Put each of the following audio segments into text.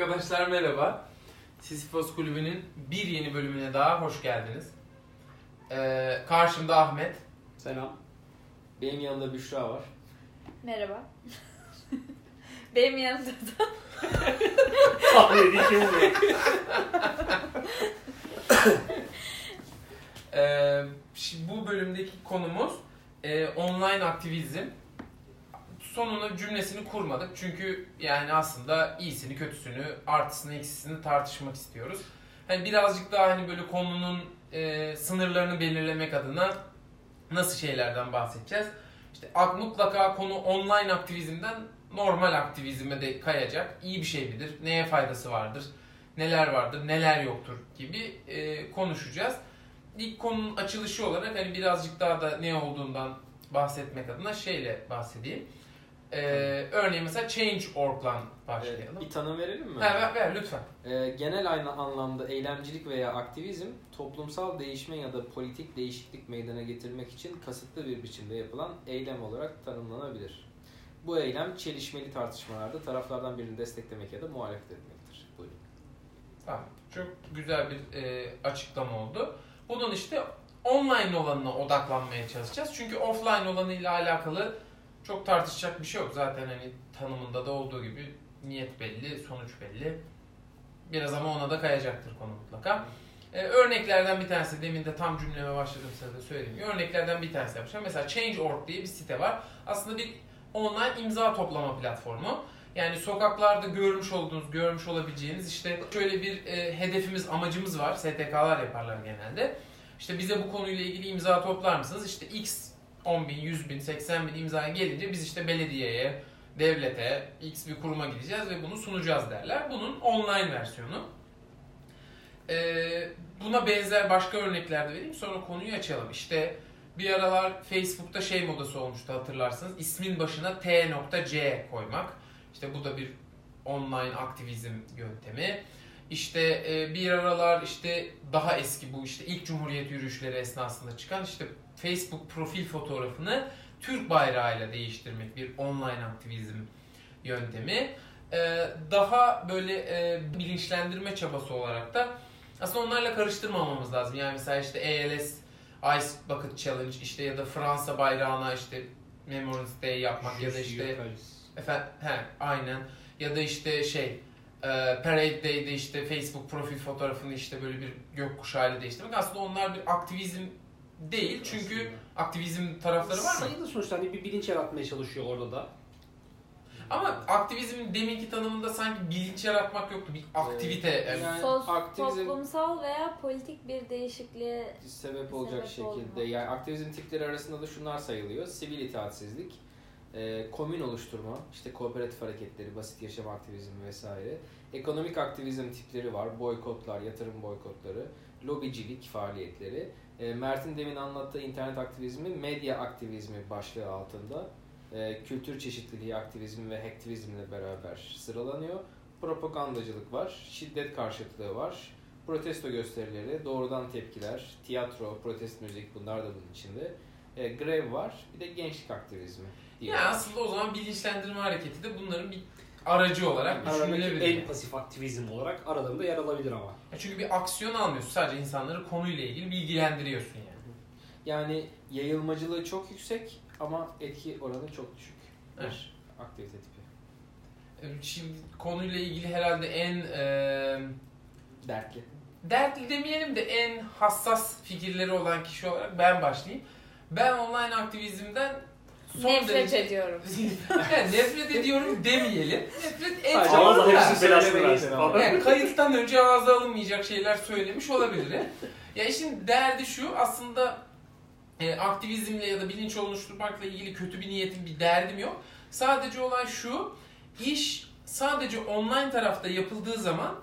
Arkadaşlar merhaba. Sisyphos Kulübü'nün bir yeni bölümüne daha hoş geldiniz. Ee, karşımda Ahmet. Selam. Benim yanımda Büşra var. Merhaba. Benim yanımda da edin kim bu? Ee, şi- bu bölümdeki konumuz e, online aktivizm. Sonunu cümlesini kurmadık çünkü yani aslında iyisini kötüsünü artısını eksisini tartışmak istiyoruz. Hani birazcık daha hani böyle konunun e, sınırlarını belirlemek adına nasıl şeylerden bahsedeceğiz. İşte ak- mutlaka konu online aktivizmden normal aktivizme de kayacak. İyi bir şey midir? Neye faydası vardır? Neler vardır? Neler yoktur? gibi e, konuşacağız. İlk konunun açılışı olarak hani birazcık daha da ne olduğundan bahsetmek adına şeyle bahsedeyim. Ee, örneğin mesela Change.org'la başlayalım. Ee, bir tanım verelim mi? Ha, ver, ver lütfen. Ee, genel aynı anlamda eylemcilik veya aktivizm, toplumsal değişme ya da politik değişiklik meydana getirmek için kasıtlı bir biçimde yapılan eylem olarak tanımlanabilir. Bu eylem çelişmeli tartışmalarda taraflardan birini desteklemek ya da muhalefet etmektir. Buyurun. Tamam. Çok güzel bir e, açıklama oldu. Bunun işte online olanına odaklanmaya çalışacağız. Çünkü offline olanıyla alakalı çok tartışacak bir şey yok. Zaten hani tanımında da olduğu gibi niyet belli, sonuç belli. Biraz ama ona da kayacaktır konu mutlaka. Ee, örneklerden bir tanesi, demin de tam cümleme başladığım sırada söylediğim gibi örneklerden bir tanesi yapacağım. Mesela Change.org diye bir site var. Aslında bir online imza toplama platformu. Yani sokaklarda görmüş olduğunuz, görmüş olabileceğiniz işte şöyle bir e, hedefimiz, amacımız var. STK'lar yaparlar genelde. İşte bize bu konuyla ilgili imza toplar mısınız? İşte X 10 bin, 100 bin, 80 bin imzaya gelince biz işte belediyeye, devlete, X bir kuruma gideceğiz ve bunu sunacağız derler. Bunun online versiyonu. Ee, buna benzer başka örnekler de vereyim sonra konuyu açalım. İşte bir aralar Facebook'ta şey modası olmuştu hatırlarsınız. İsmin başına T.C koymak. İşte bu da bir online aktivizm yöntemi. İşte e, bir aralar işte daha eski bu işte ilk Cumhuriyet yürüyüşleri esnasında çıkan işte Facebook profil fotoğrafını Türk bayrağıyla değiştirmek bir online aktivizm yöntemi. E, daha böyle e, bilinçlendirme çabası olarak da aslında onlarla karıştırmamamız lazım. Yani mesela işte ALS Ice Bucket Challenge işte ya da Fransa bayrağına işte Memorial Day yapmak ya da işte Efendim, he, aynen. Ya da işte şey, e, Parade Day'de işte Facebook profil fotoğrafını işte böyle bir gökkuşağıyla değiştirmek. Aslında onlar bir aktivizm değil. Çünkü Aslında. aktivizm tarafları var mı? Sayılı sonuçta hani bir bilinç yaratmaya çalışıyor orada da. Ama aktivizmin deminki tanımında sanki bilinç yaratmak yoktu. Bir aktivite. Ee, yani. Yani sos- aktivizm- toplumsal veya politik bir değişikliğe sebep olacak Sebep şekilde olma. yani aktivizm tipleri arasında da şunlar sayılıyor. Sivil itaatsizlik, e, komün oluşturma, işte kooperatif hareketleri, basit yaşam aktivizmi vesaire. Ekonomik aktivizm tipleri var. Boykotlar, yatırım boykotları, lobicilik faaliyetleri. E, Mert'in demin anlattığı internet aktivizmi medya aktivizmi başlığı altında e, kültür çeşitliliği aktivizmi ve hacktivizmle beraber sıralanıyor. Propagandacılık var, şiddet karşıtlığı var, protesto gösterileri, doğrudan tepkiler, tiyatro, protest müzik bunlar da bunun içinde. E, grev var, bir de gençlik aktivizmi. Yani aslında o zaman bilinçlendirme hareketi de bunların bir aracı olarak düşünülebilir. en pasif aktivizm olarak aralarında yer alabilir ama. Çünkü bir aksiyon almıyorsun. Sadece insanları konuyla ilgili bilgilendiriyorsun yani. Yani yayılmacılığı çok yüksek ama etki oranı çok düşük. Evet. aktivite tipi. Ee, Şimdi konuyla ilgili herhalde en e, Dertli. dertli demeyelim de en hassas fikirleri olan kişi olarak ben başlayayım. Ben online aktivizmden son nefret derece... ediyorum. yani nefret ediyorum demeyelim. Nefret ama. falan. Yani kayıttan önce ağza alınmayacak şeyler söylemiş olabilir. ya işin derdi şu aslında e, aktivizmle ya da bilinç oluşturmakla ilgili kötü bir niyetim, bir derdim yok. Sadece olay şu, iş sadece online tarafta yapıldığı zaman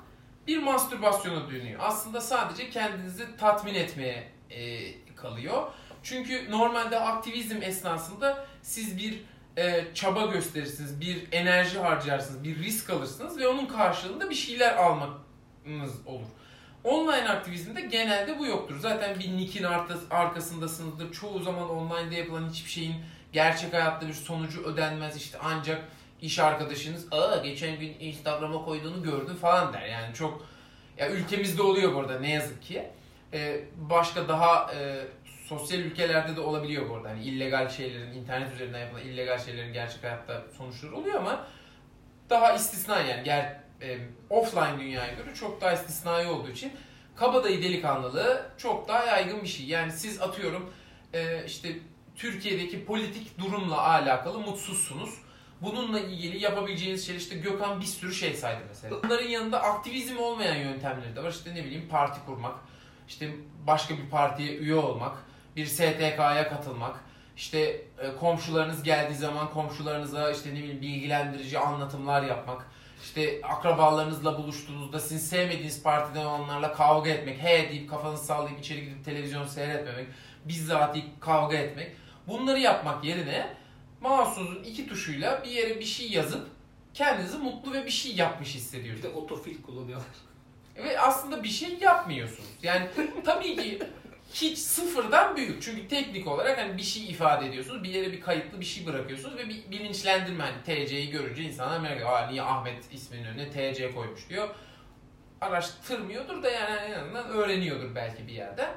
bir mastürbasyona dönüyor. Aslında sadece kendinizi tatmin etmeye e, kalıyor. Çünkü normalde aktivizm esnasında siz bir e, çaba gösterirsiniz, bir enerji harcarsınız, bir risk alırsınız ve onun karşılığında bir şeyler almanız olur. Online aktivizmde genelde bu yoktur. Zaten bir nick'in arka- arkasındasınızdır. Çoğu zaman online'da yapılan hiçbir şeyin gerçek hayatta bir sonucu ödenmez. İşte ancak iş arkadaşınız aa geçen gün Instagram'a koyduğunu gördüm falan der. Yani çok ya ülkemizde oluyor burada ne yazık ki. Ee, başka daha e, sosyal ülkelerde de olabiliyor bu arada. Hani illegal şeylerin, internet üzerinden yapılan illegal şeylerin gerçek hayatta sonuçları oluyor ama daha istisna yani ger, e, offline dünyaya göre çok daha istisnai olduğu için kabadayı delikanlılığı çok daha yaygın bir şey. Yani siz atıyorum e, işte Türkiye'deki politik durumla alakalı mutsuzsunuz. Bununla ilgili yapabileceğiniz şey işte Gökhan bir sürü şey saydı mesela. Bunların yanında aktivizm olmayan yöntemleri de var. İşte ne bileyim parti kurmak, işte başka bir partiye üye olmak, bir STK'ya katılmak, işte e, komşularınız geldiği zaman komşularınıza işte ne bileyim bilgilendirici anlatımlar yapmak, işte akrabalarınızla buluştuğunuzda sizin sevmediğiniz partiden olanlarla kavga etmek, he deyip kafanızı sallayıp içeri gidip televizyon seyretmemek, bizzat kavga etmek. Bunları yapmak yerine mouse'unuzun iki tuşuyla bir yere bir şey yazıp kendinizi mutlu ve bir şey yapmış Bir hissediyorsunuz. de otofil kullanıyorlar. Ve aslında bir şey yapmıyorsunuz. Yani tabii ki hiç sıfırdan büyük. Çünkü teknik olarak hani bir şey ifade ediyorsunuz. Bir yere bir kayıtlı bir şey bırakıyorsunuz ve bir bilinçlendirme. Hani TC'yi görünce insanlar merak ediyor. Aa niye Ahmet isminin önüne TC koymuş diyor. Araştırmıyordur da yani en azından öğreniyordur belki bir yerde.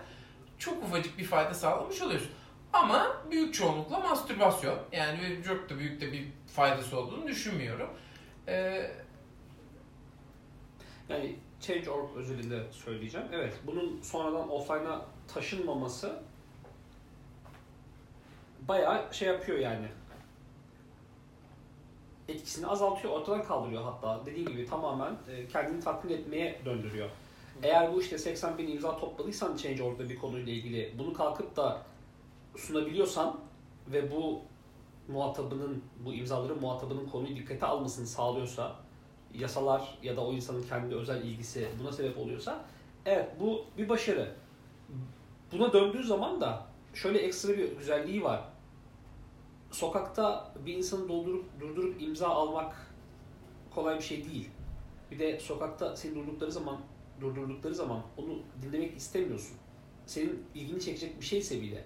Çok ufacık bir fayda sağlamış oluyorsun. Ama büyük çoğunlukla mastürbasyon. Yani çok da büyük de bir faydası olduğunu düşünmüyorum. Ee, Yani Change.org özelinde söyleyeceğim. Evet, bunun sonradan offline'a taşınmaması bayağı şey yapıyor yani. Etkisini azaltıyor, ortadan kaldırıyor hatta. Dediğim gibi tamamen e, kendini tatmin etmeye döndürüyor. Eğer bu işte 80 bin imza topladıysan Change.org'da bir konuyla ilgili bunu kalkıp da sunabiliyorsan ve bu muhatabının, bu imzaların muhatabının konuyu dikkate almasını sağlıyorsa yasalar ya da o insanın kendi özel ilgisi buna sebep oluyorsa evet bu bir başarı. Buna döndüğü zaman da şöyle ekstra bir güzelliği var. Sokakta bir insanı doldurup durdurup imza almak kolay bir şey değil. Bir de sokakta seni durdurdukları zaman durdurdukları zaman onu dinlemek istemiyorsun. Senin ilgini çekecek bir şeyse bile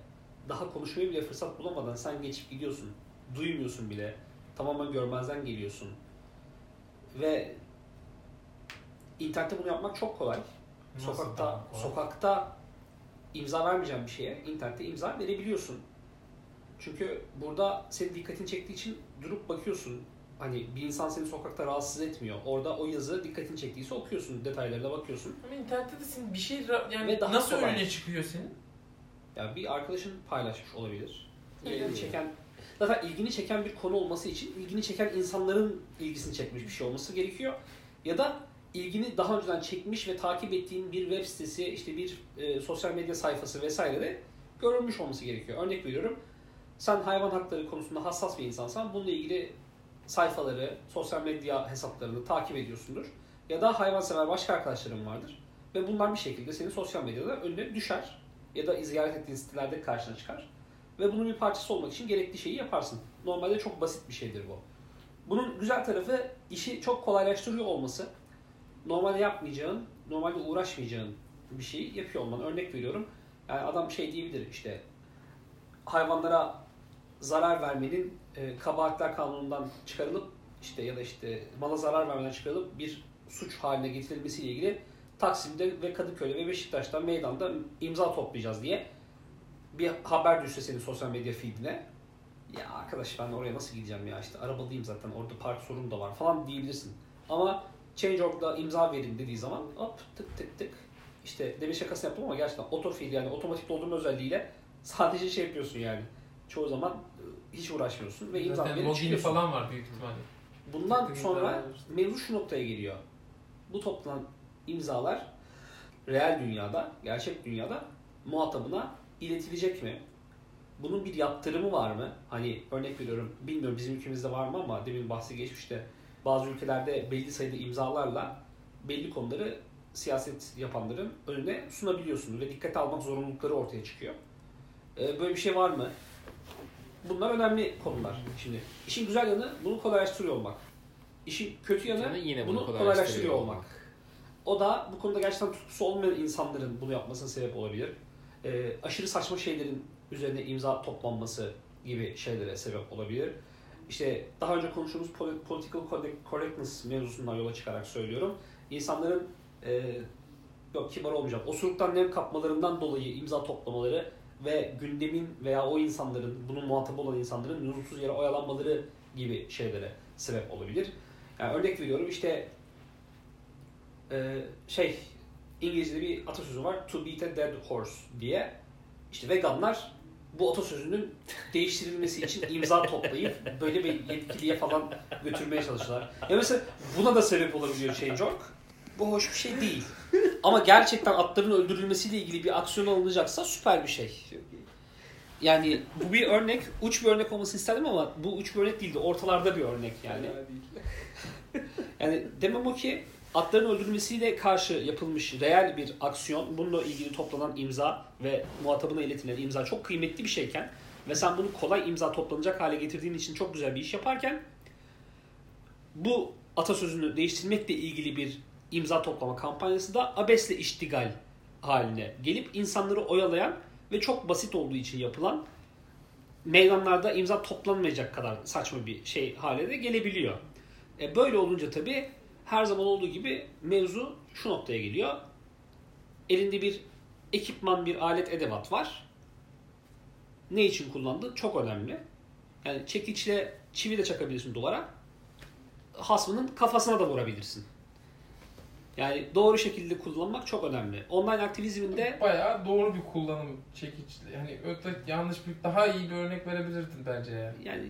daha konuşmaya bile fırsat bulamadan sen geçip gidiyorsun. Duymuyorsun bile. Tamamen görmezden geliyorsun. Ve internette bunu yapmak çok kolay. Nasıl sokakta kolay? sokakta imza vermeyeceğin bir şeye internette imza verebiliyorsun. Çünkü burada senin dikkatini çektiği için durup bakıyorsun. Hani bir insan seni sokakta rahatsız etmiyor. Orada o yazı dikkatini çektiyse okuyorsun, detaylarına bakıyorsun. Ama internette de senin bir şey yani Ve daha nasıl kolay. önüne çıkıyor senin? Yani bir arkadaşın paylaşmış olabilir. İlgini çeken zaten ilgini çeken bir konu olması için ilgini çeken insanların ilgisini çekmiş bir şey olması gerekiyor. Ya da ilgini daha önceden çekmiş ve takip ettiğin bir web sitesi, işte bir e, sosyal medya sayfası vesaire de görülmüş olması gerekiyor. Örnek veriyorum. Sen hayvan hakları konusunda hassas bir insansan bununla ilgili sayfaları, sosyal medya hesaplarını takip ediyorsundur. Ya da hayvansever başka arkadaşların vardır. Ve bunlar bir şekilde senin sosyal medyada önüne düşer. Ya da ziyaret ettiğin sitelerde karşına çıkar. Ve bunun bir parçası olmak için gerekli şeyi yaparsın. Normalde çok basit bir şeydir bu. Bunun güzel tarafı işi çok kolaylaştırıyor olması. Normalde yapmayacağın, normalde uğraşmayacağın bir şeyi yapıyor olman. Örnek veriyorum. Yani adam şey diyebilir işte hayvanlara zarar vermenin e, kabahatler kanunundan çıkarılıp işte ya da işte mala zarar vermeden çıkarılıp bir suç haline getirilmesiyle ilgili Taksim'de ve Kadıköy'de ve Beşiktaş'ta meydanda imza toplayacağız diye bir haber düşse senin sosyal medya feedine ya arkadaş ben oraya nasıl gideceğim ya işte arabadayım zaten orada park sorunu da var falan diyebilirsin. Ama Change.org'da imza verin dediği zaman hop tık tık tık işte demin şakasını yaptım ama gerçekten otofil yani otomatik doldurma özelliğiyle sadece şey yapıyorsun yani. Çoğu zaman e, hiç uğraşmıyorsun ve imza verip logini çıkıyorsun. falan var büyük ihtimalle. Bundan Tık tık sonra mevzu şu noktaya geliyor. Bu toplanan imzalar real dünyada, gerçek dünyada muhatabına iletilecek mi? Bunun bir yaptırımı var mı? Hani örnek veriyorum, bilmiyorum bizim ülkemizde var mı ama demin bahsi geçmişte bazı ülkelerde belli sayıda imzalarla belli konuları siyaset yapanların önüne sunabiliyorsun ve dikkate almak zorunlulukları ortaya çıkıyor. Ee, böyle bir şey var mı? Bunlar önemli konular. Şimdi işin güzel yanı bunu kolaylaştırıyor olmak. İşin kötü yanı Yani yine bunu bunu kolaylaştırıyor kolaylaştırıyor olmak. olmak. O da bu konuda gerçekten tutkusu olmayan insanların bunu yapmasına sebep olabilir. Ee, aşırı saçma şeylerin üzerine imza toplanması gibi şeylere sebep olabilir. işte daha önce konuştuğumuz poli- political correct- correctness mevzusundan yola çıkarak söylüyorum. İnsanların e, yok kibar olmayacağım. Osuruktan nem kapmalarından dolayı imza toplamaları ve gündemin veya o insanların, bunun muhatabı olan insanların lüzumsuz yere oyalanmaları gibi şeylere sebep olabilir. Yani örnek veriyorum işte e, şey İngilizce'de bir atasözü var. To beat a dead horse diye. İşte veganlar bu atasözünün değiştirilmesi için imza toplayıp böyle bir yetkiliye falan götürmeye çalıştılar. Ya mesela buna da sebep olabiliyor Change.org. Bu hoş bir şey değil. Ama gerçekten atların öldürülmesiyle ilgili bir aksiyon alınacaksa süper bir şey. Yani bu bir örnek, uç bir örnek olmasını isterdim ama bu uç bir örnek değildi. Ortalarda bir örnek yani. Yani demem o ki atların öldürülmesiyle karşı yapılmış reel bir aksiyon, bununla ilgili toplanan imza ve muhatabına iletilen imza çok kıymetli bir şeyken ve sen bunu kolay imza toplanacak hale getirdiğin için çok güzel bir iş yaparken bu atasözünü değiştirmekle ilgili bir imza toplama kampanyası da abesle iştigal haline gelip insanları oyalayan ve çok basit olduğu için yapılan meydanlarda imza toplanmayacak kadar saçma bir şey hale de gelebiliyor. E böyle olunca tabii her zaman olduğu gibi mevzu şu noktaya geliyor. Elinde bir ekipman, bir alet, edevat var. Ne için kullandığı çok önemli. Yani çekiçle çivi de çakabilirsin duvara. Hasmının kafasına da vurabilirsin. Yani doğru şekilde kullanmak çok önemli. Online aktivizminde Bayağı doğru bir kullanım çekiçli. Yani öte yanlış bir daha iyi bir örnek verebilirdin bence yani. yani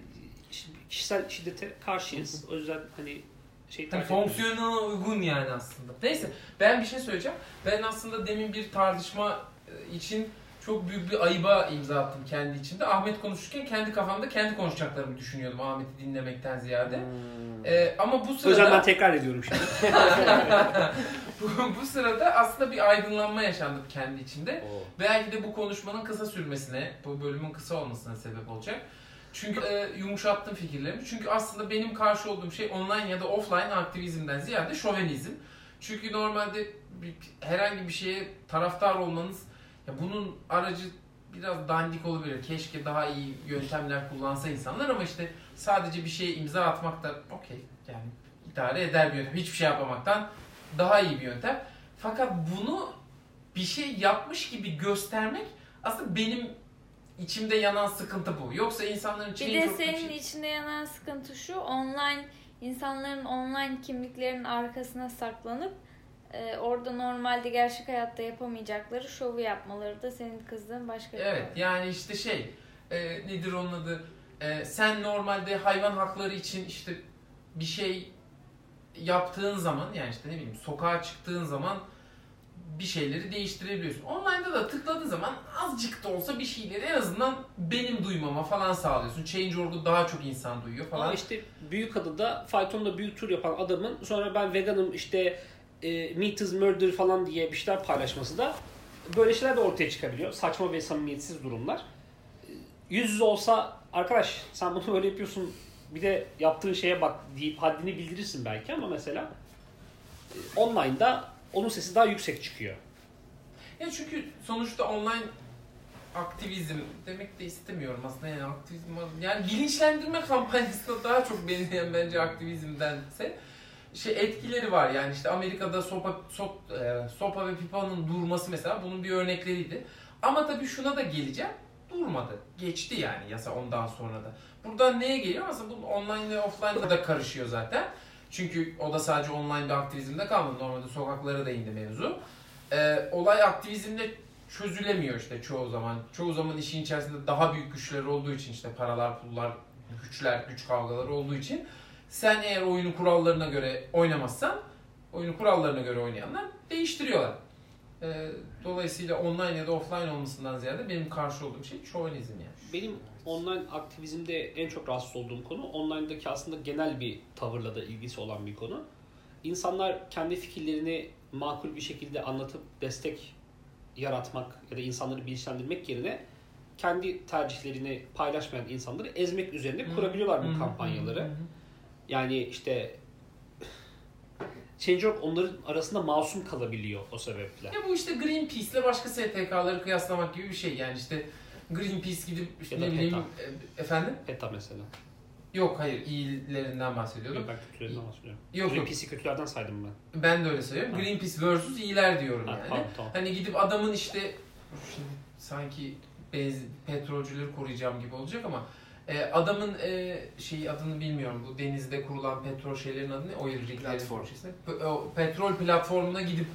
kişisel şiddete karşıyız. O yüzden hani şey tercih etmiyoruz. fonksiyonuna uygun yani aslında. Neyse ben bir şey söyleyeceğim. Ben aslında demin bir tartışma e, için çok büyük bir ayıba imza attım kendi içimde. Ahmet konuşurken kendi kafamda kendi konuşacaklarımı düşünüyordum Ahmet'i dinlemekten ziyade. Hmm. E, ama bu Hocam ben sırada tekrar ediyorum şimdi. bu, bu sırada aslında bir aydınlanma yaşandı kendi içimde. Oo. Belki de bu konuşmanın kısa sürmesine, bu bölümün kısa olmasına sebep olacak. Çünkü e, yumuşattım fikirlerimi. Çünkü aslında benim karşı olduğum şey online ya da offline aktivizmden ziyade şovenizm. Çünkü normalde bir, herhangi bir şeye taraftar olmanız, ya bunun aracı biraz dandik olabilir. Keşke daha iyi yöntemler kullansa insanlar ama işte sadece bir şeye imza atmak da okey yani idare eder bir yöntem. Hiçbir şey yapmamaktan daha iyi bir yöntem. Fakat bunu bir şey yapmış gibi göstermek aslında benim içimde yanan sıkıntı bu. Yoksa insanların Bir change de org- senin içinde yanan sıkıntı şu online insanların online kimliklerinin arkasına saklanıp e, orada normalde gerçek hayatta yapamayacakları şovu yapmaları da senin kızdığın başka bir Evet konu. yani işte şey e, nedir onun adı E, sen normalde hayvan hakları için işte bir şey yaptığın zaman yani işte ne bileyim sokağa çıktığın zaman bir şeyleri değiştirebiliyorsun. Online'da da tıkladığın zaman azıcık da olsa bir şeyleri en azından benim duymama falan sağlıyorsun. Change.org'u daha çok insan duyuyor falan. Ama işte büyük adada faytonda büyük tur yapan adamın sonra ben veganım işte e, meat is murder falan diye bir şeyler paylaşması da böyle şeyler de ortaya çıkabiliyor. Saçma ve samimiyetsiz durumlar. E, Yüz yüze olsa arkadaş sen bunu böyle yapıyorsun bir de yaptığın şeye bak deyip haddini bildirirsin belki ama mesela e, online'da onun sesi daha yüksek çıkıyor. Ya çünkü sonuçta online aktivizm demek de istemiyorum aslında yani aktivizm yani bilinçlendirme kampanyasında daha çok benzeyen bence aktivizmdense şey etkileri var yani işte Amerika'da sopa sop, e, sopa ve pipanın durması mesela bunun bir örnekleriydi. Ama tabii şuna da geleceğim. Durmadı. Geçti yani yasa ondan sonra da. Buradan neye geliyor? Aslında bu online ve offline da karışıyor zaten. Çünkü o da sadece online bir aktivizmde kalmadı. Normalde sokaklara da indi mevzu. Ee, olay aktivizmle çözülemiyor işte çoğu zaman. Çoğu zaman işin içerisinde daha büyük güçler olduğu için işte paralar, pullar, güçler, güç kavgaları olduğu için sen eğer oyunu kurallarına göre oynamazsan oyunu kurallarına göre oynayanlar değiştiriyorlar. Ee, dolayısıyla online ya da offline olmasından ziyade benim karşı olduğum şey şovenizm yani. Benim online aktivizmde en çok rahatsız olduğum konu online'daki aslında genel bir tavırla da ilgisi olan bir konu. İnsanlar kendi fikirlerini makul bir şekilde anlatıp destek yaratmak ya da insanları bilinçlendirmek yerine kendi tercihlerini paylaşmayan insanları ezmek üzerine kurabiliyorlar bu kampanyaları. Yani işte Change.org onların arasında masum kalabiliyor o sebeple. Ya bu işte Greenpeace'le başka STK'ları kıyaslamak gibi bir şey yani işte Greenpeace gidip işte ne bileyim e, efendim PETA mesela. Yok hayır iyilerinden bahsediyordum. Yok ben kötülerinden bahsediyorum. Yok Greenpeace'i kötülerden saydım ben. ben de öyle söylüyorum. Ha. Greenpeace versus iyiler diyorum Ha, yani. tamam tamam. Hani gidip adamın işte şimdi sanki bez, petrolcüleri koruyacağım gibi olacak ama e, adamın e, şeyi adını bilmiyorum. Bu denizde kurulan petrol şeylerin adı ne? Oil riglerin Platform. şeysi. P- o petrol platformuna gidip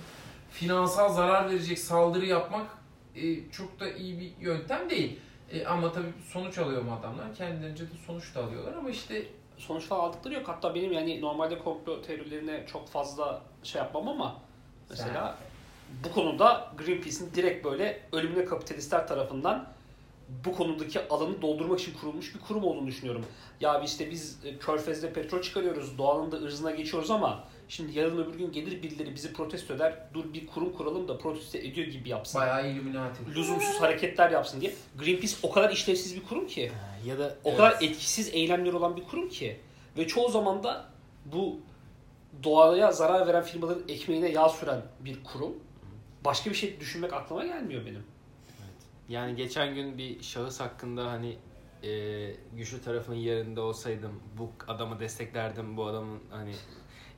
finansal zarar verecek saldırı yapmak e, çok da iyi bir yöntem değil. E, ama tabii sonuç alıyor mu adamlar? Kendilerince de sonuç da alıyorlar ama işte Sonuçta aldıkları yok. Hatta benim yani normalde komplo teorilerine çok fazla şey yapmam ama mesela bu konuda Greenpeace'in direkt böyle ölümüne kapitalistler tarafından bu konudaki alanı doldurmak için kurulmuş bir kurum olduğunu düşünüyorum. Ya işte biz e, Körfez'de petrol çıkarıyoruz, doğanın da ırzına geçiyoruz ama şimdi yarın öbür gün gelir birileri bizi protesto eder. Dur bir kurum kuralım da protesto ediyor gibi yapsın. bayağı illuminati. Lüzumsuz hareketler yapsın diye. Greenpeace o kadar işlevsiz bir kurum ki. Ya da O kadar etkisiz eylemleri olan bir kurum ki. Ve çoğu zaman da bu doğaya zarar veren firmaların ekmeğine yağ süren bir kurum. Başka bir şey düşünmek aklıma gelmiyor benim. Yani geçen gün bir şahıs hakkında hani e, güçlü tarafının yerinde olsaydım bu adamı desteklerdim, bu adamın hani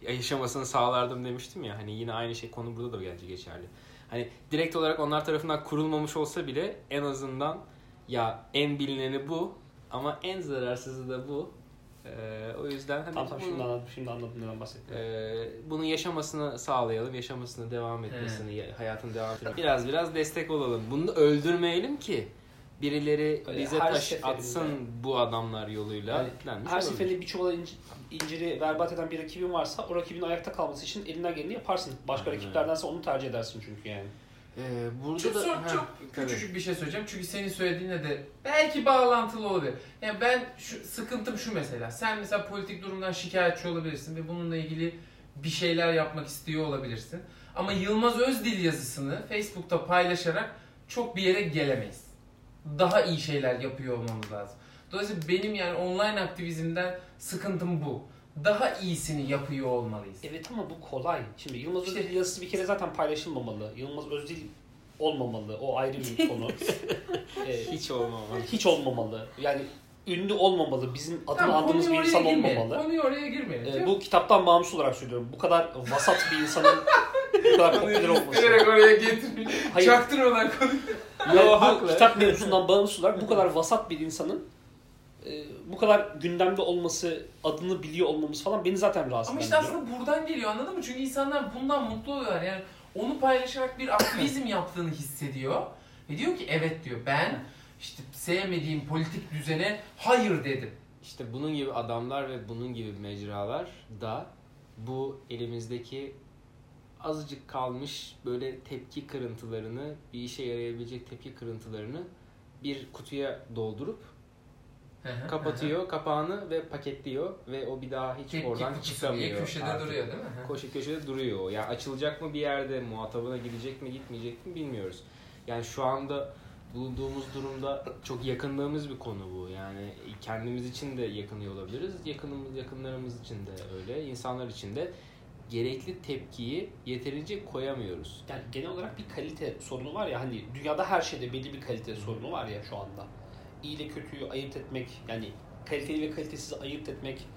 yaşamasını sağlardım demiştim ya. Hani yine aynı şey konu burada da bence geçerli. Hani direkt olarak onlar tarafından kurulmamış olsa bile en azından ya en bilineni bu ama en zararsızı da bu. E, o yüzden hani Tamam bunu- şimdi anladım, şimdi anladım neden bahsettiğini. ee, bunun yaşamasını sağlayalım, yaşamasını devam etmesini, ya- hayatın devam etmesini. Biraz biraz destek olalım. Bunu öldürmeyelim ki birileri Öyle bize taş seferinde- atsın bu adamlar yoluyla. Yani Her olabilir. seferinde bir çuvala inci- inciri berbat eden bir rakibin varsa o rakibin ayakta kalması için elinden geleni yaparsın. Başka Aynen. rakiplerdense onu tercih edersin çünkü yani. Ee, burada Çok, da çok, Ha, çok tabii. küçücük bir şey söyleyeceğim. Çünkü senin söylediğine de belki bağlantılı olabilir. Yani ben şu sıkıntım şu mesela. Sen mesela politik durumdan şikayetçi olabilirsin ve bununla ilgili bir şeyler yapmak istiyor olabilirsin. Ama Yılmaz Özdil yazısını Facebook'ta paylaşarak çok bir yere gelemeyiz. Daha iyi şeyler yapıyor olmamız lazım. Dolayısıyla benim yani online aktivizmden sıkıntım bu. Daha iyisini yapıyor olmalıyız. Evet ama bu kolay. Şimdi Yılmaz İşte- Özdil yazısı bir kere zaten paylaşılmamalı. Yılmaz Özdil olmamalı. O ayrı bir konu. Ee, hiç olmamalı. hiç olmamalı. Yani ünlü olmamalı. Bizim adını Tamam, andığımız bir insan girmeyelim. olmamalı. Konuya oraya girmeyelim. Ee, bu kitaptan bağımsız olarak söylüyorum. Bu kadar vasat bir insanın bu kadar popüler olması. Direkt oraya getirmeyin. Hayır. Çaktırmadan konuş. Ve bu haklı. kitap mevzusundan bağımsız olarak bu kadar vasat bir insanın e, bu kadar gündemde olması, adını biliyor olmamız falan beni zaten rahatsız Ama eden işte aslında buradan geliyor anladın mı? Çünkü insanlar bundan mutlu oluyorlar. Yani onu paylaşarak bir aktivizm yaptığını hissediyor. Ve diyor ki evet diyor ben işte sevmediğim politik düzene hayır dedim. İşte bunun gibi adamlar ve bunun gibi mecralar da bu elimizdeki azıcık kalmış böyle tepki kırıntılarını, bir işe yarayabilecek tepki kırıntılarını bir kutuya doldurup kapatıyor kapağını ve paketliyor ve o bir daha hiç Tepki oradan çıkamıyor. köşede artık. duruyor değil mi? Koşu köşede duruyor. o. Yani açılacak mı bir yerde, muhatabına gidecek mi gitmeyecek mi bilmiyoruz. Yani şu anda bulunduğumuz durumda çok yakındığımız bir konu bu. Yani kendimiz için de yakınıyor olabiliriz. Yakınımız, yakınlarımız için de öyle. insanlar için de gerekli tepkiyi yeterince koyamıyoruz. Yani genel olarak bir kalite sorunu var ya hani dünyada her şeyde belli bir kalite sorunu var ya şu anda. İyi ile kötüyü ayırt etmek yani kaliteli ve kalitesizi ayırt etmek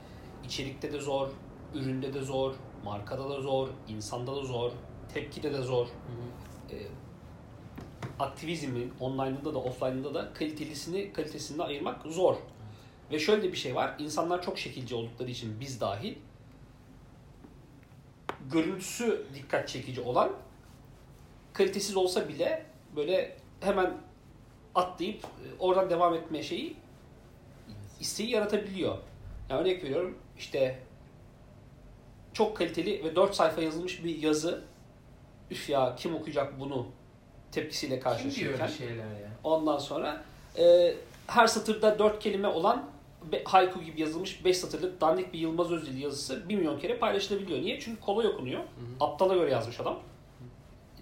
içerikte de zor, üründe de zor, markada da zor, insanda da zor, tepkide de zor. Ee, aktivizmin online'da da offline'da da kalitelisini kalitesinden ayırmak zor. Ve şöyle bir şey var. İnsanlar çok şekilci oldukları için biz dahil görüntüsü dikkat çekici olan kalitesiz olsa bile böyle hemen atlayıp e, oradan devam etme şeyi isteği yaratabiliyor. Yani örnek veriyorum işte çok kaliteli ve 4 sayfa yazılmış bir yazı üf ya kim okuyacak bunu tepkisiyle Kim karşılaşırken öyle şeyler ya? ondan sonra e, her satırda 4 kelime olan be- haiku gibi yazılmış 5 satırlık dandik bir Yılmaz Özdil yazısı 1 milyon kere paylaşılabiliyor. Niye? Çünkü kolay okunuyor. Aptala göre yazmış adam.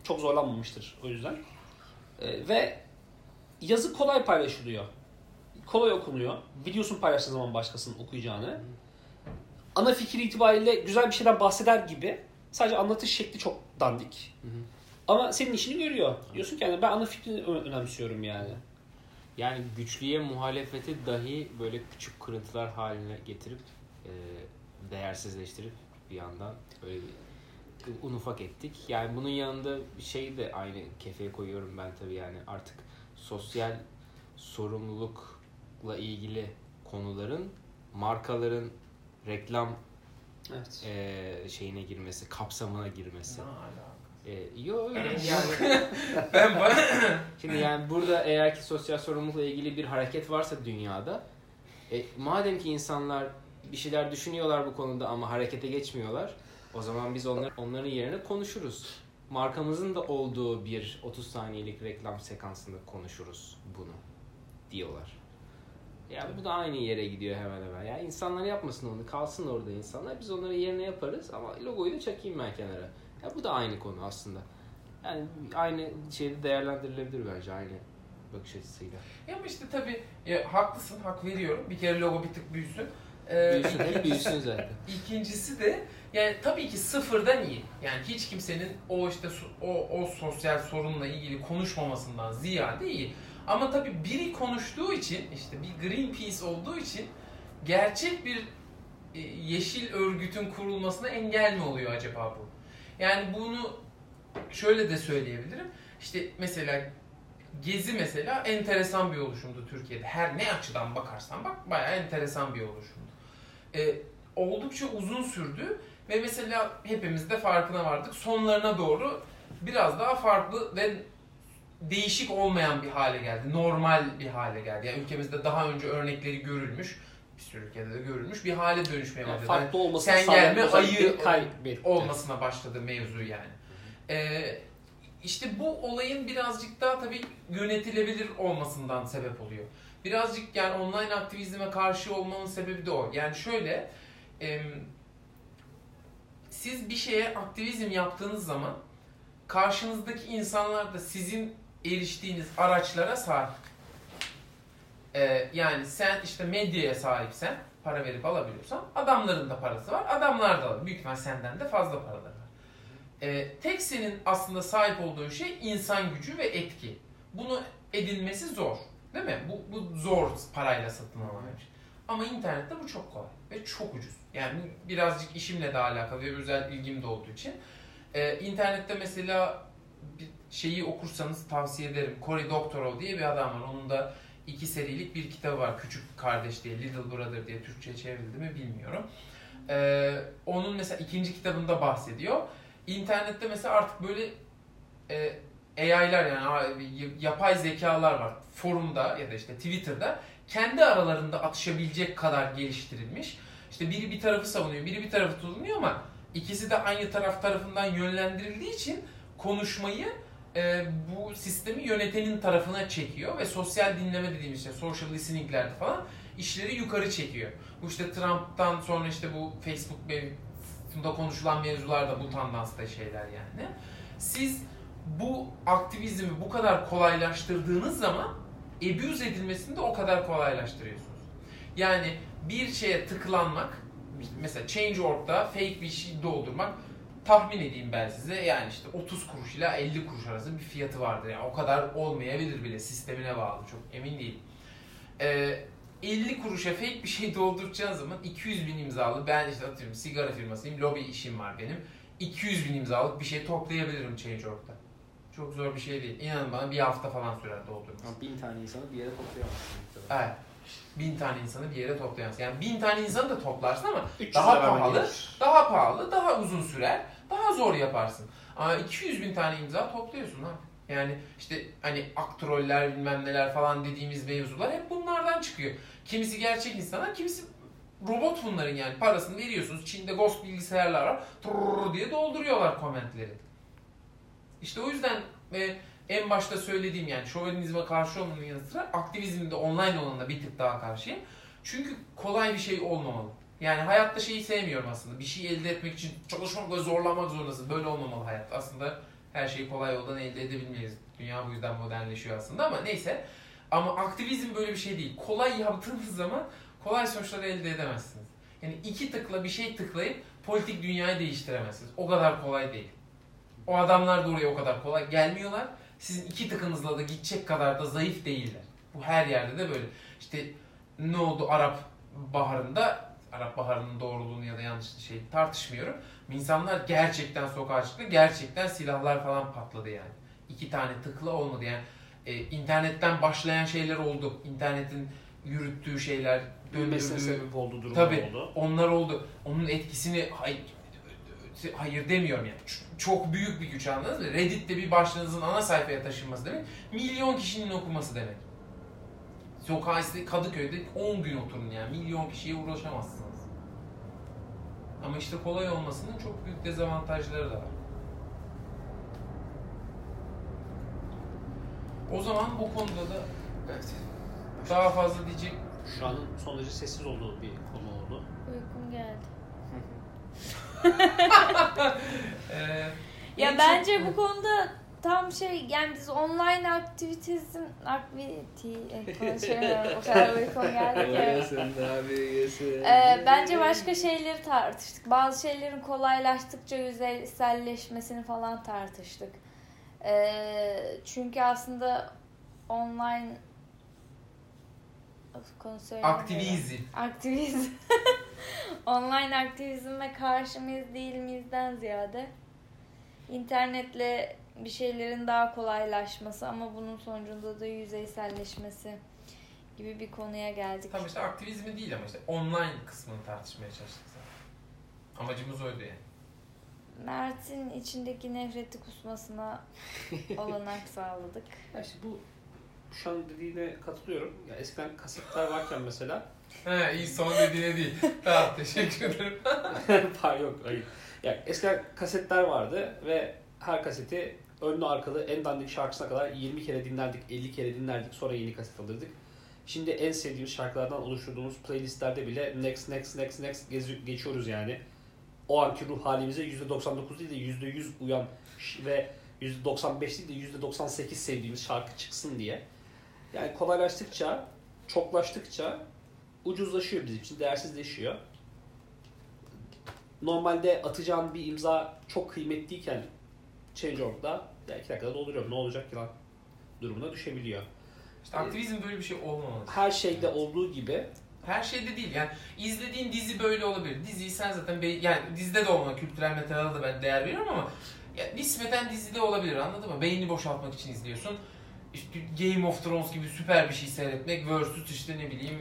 Çok zorlanmamıştır o yüzden. E, ve yazı kolay paylaşılıyor. Kolay okunuyor. Biliyorsun paylaştığın zaman başkasının okuyacağını. Ana fikir itibariyle güzel bir şeyden bahseder gibi. Sadece anlatış şekli çok dandik. Hı hı. Ama senin işini görüyor. Diyorsun ki yani ben ana fikrini önemsiyorum yani. Yani güçlüye muhalefeti dahi böyle küçük kırıntılar haline getirip e, değersizleştirip bir yandan böyle bir un ufak ettik. Yani bunun yanında şey de aynı kefeye koyuyorum ben tabii yani artık sosyal sorumlulukla ilgili konuların markaların reklam Evet. e, şeyine girmesi, kapsamına girmesi. E, yo öyle yani. Ben Şimdi yani burada eğer ki sosyal sorumlulukla ilgili bir hareket varsa dünyada e, madem ki insanlar bir şeyler düşünüyorlar bu konuda ama harekete geçmiyorlar o zaman biz onlar, onların yerine konuşuruz. Markamızın da olduğu bir 30 saniyelik reklam sekansında konuşuruz bunu diyorlar. Ya bu da aynı yere gidiyor hemen hemen. Ya insanlar yapmasın onu, kalsın orada insanlar. Biz onları yerine yaparız ama logoyu da çakayım ben kenara. Ya bu da aynı konu aslında. Yani aynı şeyde değerlendirilebilir bence aynı bakış açısıyla. Ya ama işte tabii ya, haklısın, hak veriyorum. Bir kere logo bir tık büyüsün. Ee, Büyüsün büyüsün zaten. İkincisi de yani tabii ki sıfırdan iyi. Yani hiç kimsenin o işte o, o sosyal sorunla ilgili konuşmamasından ziyade iyi. Ama tabii biri konuştuğu için işte bir Greenpeace olduğu için gerçek bir e, yeşil örgütün kurulmasına engel mi oluyor acaba bu? Yani bunu şöyle de söyleyebilirim. İşte mesela Gezi mesela enteresan bir oluşumdu Türkiye'de. Her ne açıdan bakarsan bak bayağı enteresan bir oluşumdu. Ee, oldukça uzun sürdü ve mesela hepimiz de farkına vardık. Sonlarına doğru biraz daha farklı ve değişik olmayan bir hale geldi. Normal bir hale geldi. Yani ülkemizde daha önce örnekleri görülmüş, bir sürü ülkede de görülmüş bir hale dönüşmeye Yani başladı. farklı olmasını sen gelme, ayı kaybetti. olmasına başladı mevzu yani. Ee, işte bu olayın birazcık daha tabii yönetilebilir olmasından sebep oluyor. Birazcık yani online aktivizme karşı olmanın sebebi de o. Yani şöyle, siz bir şeye aktivizm yaptığınız zaman karşınızdaki insanlar da sizin eriştiğiniz araçlara sahip. Ee, yani sen işte medyaya sahipsen, para verip alabiliyorsan adamların da parası var. Adamlar da alır. Büyük ihtimal senden de fazla paraları var. Ee, tek senin aslında sahip olduğun şey insan gücü ve etki. Bunu edinmesi zor. Değil mi? Bu, bu zor parayla satın alınan şey. Ama internette bu çok kolay ve çok ucuz. Yani birazcık işimle de alakalı ve özel ilgim de olduğu için. Ee, internette mesela bir şeyi okursanız tavsiye ederim. Cory Doctorow diye bir adam var. Onun da iki serilik bir kitabı var. Küçük Kardeş diye, Little Brother diye Türkçe çevrildi mi bilmiyorum. Ee, onun mesela ikinci kitabında bahsediyor. İnternette mesela artık böyle e, AI'lar yani yapay zekalar var. Forumda ya da işte Twitter'da kendi aralarında atışabilecek kadar geliştirilmiş. İşte biri bir tarafı savunuyor, biri bir tarafı tutunuyor ama ikisi de aynı taraf tarafından yönlendirildiği için konuşmayı e, bu sistemi yönetenin tarafına çekiyor ve sosyal dinleme dediğimiz şey, social listeninglerde falan işleri yukarı çekiyor. Bu işte Trump'tan sonra işte bu Facebook mevzusunda konuşulan mevzular da bu tandansta şeyler yani. Siz bu aktivizmi bu kadar kolaylaştırdığınız zaman abuse edilmesini de o kadar kolaylaştırıyorsunuz. Yani bir şeye tıklanmak, mesela Change.org'da fake bir şey doldurmak tahmin edeyim ben size yani işte 30 kuruş ile 50 kuruş arası bir fiyatı vardır. Yani o kadar olmayabilir bile sistemine bağlı çok emin değilim. Ee, 50 kuruşa fake bir şey dolduracağın zaman 200 bin imzalı ben işte atıyorum sigara firmasıyım lobi işim var benim. 200 bin imzalık bir şey toplayabilirim Change.org'da. Çok zor bir şey değil. İnanın bana bir hafta falan sürer doldurması. Ama bin tane insanı bir yere toplayamazsın. Evet. Bin tane insanı bir yere toplayamazsın. Yani bin tane insanı da toplarsın ama 300 Daha pahalı. daha pahalı, daha uzun sürer, daha zor yaparsın. Ama 200 bin tane imza topluyorsun ha. Yani işte hani aktroller bilmem neler falan dediğimiz mevzular hep bunlardan çıkıyor. Kimisi gerçek insanlar, kimisi robot bunların yani. Parasını veriyorsunuz. Çin'de ghost bilgisayarlar var. Diye dolduruyorlar komentleri. İşte o yüzden e, en başta söylediğim yani şovenizme karşı olmanın yanı sıra aktivizmde online olanına bir tık daha karşıyım. Çünkü kolay bir şey olmamalı. Yani hayatta şeyi sevmiyorum aslında. Bir şey elde etmek için çalışmak ve zorlamak zorundasın. Böyle olmamalı hayat. Aslında her şeyi kolay yoldan elde edebilmeliyiz. Dünya bu yüzden modernleşiyor aslında ama neyse. Ama aktivizm böyle bir şey değil. Kolay yaptığınız zaman kolay sonuçları elde edemezsiniz. Yani iki tıkla bir şey tıklayıp politik dünyayı değiştiremezsiniz. O kadar kolay değil. O adamlar da oraya o kadar kolay gelmiyorlar. Sizin iki tıkınızla da gidecek kadar da zayıf değiller. Bu her yerde de böyle. İşte ne oldu Arap Baharı'nda Arap Baharı'nın doğruluğunu ya da yanlışlığı şey tartışmıyorum. İnsanlar gerçekten sokağa çıktı. Gerçekten silahlar falan patladı yani. İki tane tıkla olmadı yani. E, internetten başlayan şeyler oldu. İnternetin yürüttüğü şeyler, döndürdüğü sebep olduğu durum Tabii. oldu. onlar oldu. Onun etkisini hayır, hayır demiyorum yani. Ç- Çok büyük bir güç anladınız mı? Reddit'te bir başlığınızın ana sayfaya taşınması demek milyon kişinin okuması demek. Sokağa Kadıköy'de 10 gün oturun yani. Milyon kişiye ulaşamazsınız. Ama işte kolay olmasının çok büyük dezavantajları da var. O zaman bu konuda da Evet. daha fazla diyecek Şu anın son derece sessiz olduğu bir konu oldu. Uykum geldi. Eee Ya çok- bence bu konuda tam şey yani biz online aktivitizm aktivity eh, konuşamıyorum o kadar uykum geldi ki. Ee, bence başka şeyleri tartıştık. Bazı şeylerin kolaylaştıkça yüzeyselleşmesini falan tartıştık. Ee, çünkü aslında online Of, konu söyleyemiyorum. aktivizm. Aktivizm. online aktivizme karşı mıyız değil miyizden ziyade internetle bir şeylerin daha kolaylaşması ama bunun sonucunda da yüzeyselleşmesi gibi bir konuya geldik. Tam işte aktivizmi değil ama işte online kısmını tartışmaya çalıştık zaten. Amacımız oydu yani. Mert'in içindeki nefreti kusmasına olanak sağladık. Ya işte bu şu an dediğine katılıyorum. Ya eskiden kasetler varken mesela He iyi son dediğine değil. tamam teşekkür ederim. Hayır yok hayır. Ya eskiden kasetler vardı ve her kaseti önlü arkalı en dandik şarkısına kadar 20 kere dinlerdik, 50 kere dinlerdik sonra yeni kaset alırdık. Şimdi en sevdiğimiz şarkılardan oluşturduğumuz playlistlerde bile next next next next gezi- geçiyoruz yani. O anki ruh halimize %99 değil de %100 uyan ve %95 değil de %98 sevdiğimiz şarkı çıksın diye. Yani kolaylaştıkça, çoklaştıkça ucuzlaşıyor bizim için, değersizleşiyor normalde atacağın bir imza çok kıymetliyken Change.org'da ya iki dakikada dolduruyorum ne olacak ki lan durumuna düşebiliyor. İşte aktivizm böyle bir şey olmamalı. Her şeyde olduğu gibi Her şeyde değil yani izlediğin dizi böyle olabilir. Diziyi sen zaten be- yani dizide de olma kültürel metalda da ben değer veriyorum ama ya nispeten dizide olabilir anladın mı? Beynini boşaltmak için izliyorsun. İşte Game of Thrones gibi süper bir şey seyretmek versus işte ne bileyim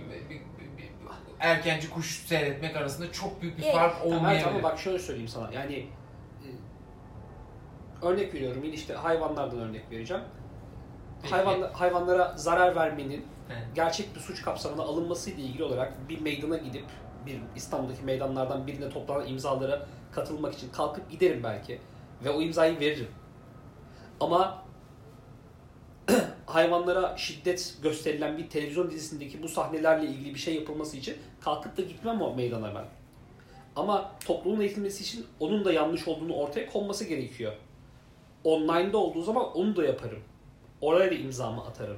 erkenci kuş seyretmek arasında çok büyük bir Evet. fark Tamam, olmayabilir. ama bak şöyle söyleyeyim sana yani e, örnek veriyorum yine işte hayvanlardan örnek vereceğim. Peki. Hayvan, hayvanlara zarar vermenin Evet. gerçek bir suç kapsamına alınmasıyla ilgili olarak bir meydana gidip bir İstanbul'daki meydanlardan birine toplanan imzalara katılmak için kalkıp giderim belki ve o imzayı veririm. Ama hayvanlara şiddet gösterilen bir televizyon dizisindeki bu sahnelerle ilgili bir şey yapılması için kalkıp da gitmem o meydana ben. Ama toplumun eğitilmesi için onun da yanlış olduğunu ortaya konması gerekiyor. Online'da olduğu zaman onu da yaparım. Oraya da imzamı atarım.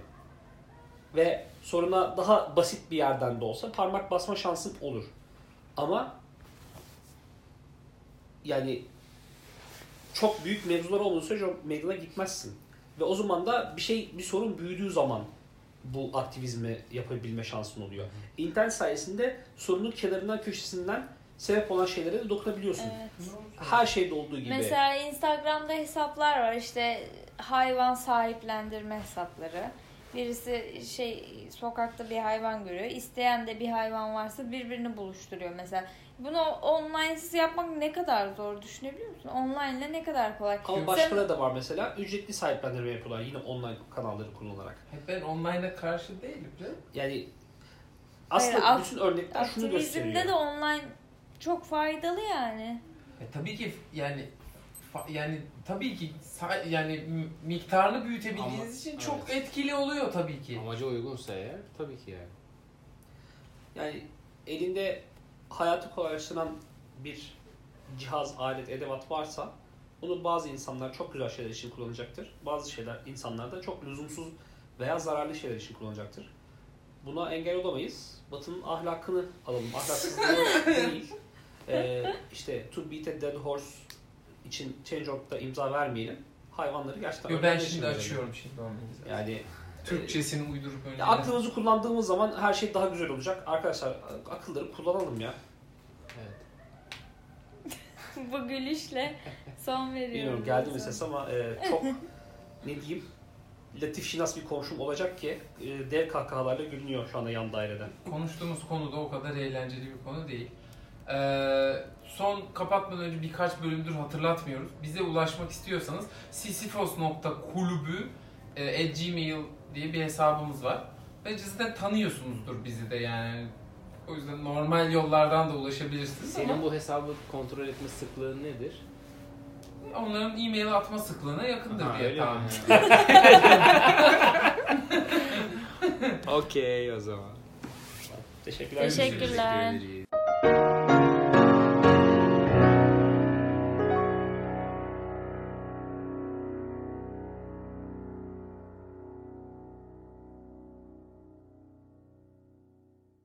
Ve soruna daha basit bir yerden de olsa parmak basma şansım olur. Ama yani çok büyük mevzular olduğu sürece meydana gitmezsin. Ve o zaman da bir şey, bir sorun büyüdüğü zaman bu aktivizmi yapabilme şansın oluyor. İnternet sayesinde sorunun kenarından köşesinden sebep olan şeylere de dokunabiliyorsun. Evet. Her şeyde olduğu gibi. Mesela Instagram'da hesaplar var işte hayvan sahiplendirme hesapları. Birisi şey sokakta bir hayvan görüyor. İsteyen de bir hayvan varsa birbirini buluşturuyor mesela. Bunu online'sız yapmak ne kadar zor düşünebiliyor musun? Online ile ne kadar kolay. Ama Sen- başkaları da var mesela. Ücretli sahiplendirme yapıyorlar yine online kanalları kullanarak. Hep ben online'a karşı değilim canım. Yani aslında Hayır, bütün örnekler şunu gösteriyor. Aktivizmde de online çok faydalı yani. E, tabii ki yani yani tabii ki yani miktarını büyütebildiğiniz Ama- için çok evet. etkili oluyor tabii ki. Amaca uygunsa eğer tabii ki yani. Yani elinde hayatı kolaylaştıran bir cihaz, alet, edevat varsa bunu bazı insanlar çok güzel şeyler için kullanacaktır. Bazı şeyler insanlar da çok lüzumsuz veya zararlı şeyler için kullanacaktır. Buna engel olamayız. Batı'nın ahlakını alalım. Ahlaksızlığı değil. Ee, işte to beat a dead horse için Change.org'da imza vermeyelim. Hayvanları gerçekten Yo, ben şimdi açıyorum şimdi onu. Yani Türkçesini uydurup önce. Ya aklımızı kullandığımız zaman her şey daha güzel olacak. Arkadaşlar akılları kullanalım ya. Bu gülüşle son veriyorum. Bilmiyorum geldi mi ses ama e, çok ne diyeyim latif şinas bir komşum olacak ki e, dev kahkahalarla gülünüyor şu anda yan dairede. Konuştuğumuz konu da o kadar eğlenceli bir konu değil. Ee, son kapatmadan önce birkaç bölümdür hatırlatmıyoruz. Bize ulaşmak istiyorsanız sisifos.kulübü e, gmail diye bir hesabımız var. Bence zaten tanıyorsunuzdur bizi de yani. O yüzden normal yollardan da ulaşabilirsiniz Senin ama bu hesabı kontrol etme sıklığın nedir? onların e-mail atma sıklığına yakındır Ha, diye tahmin mi? ediyorum. Okey o zaman. Teşekkürler. Teşekkürler.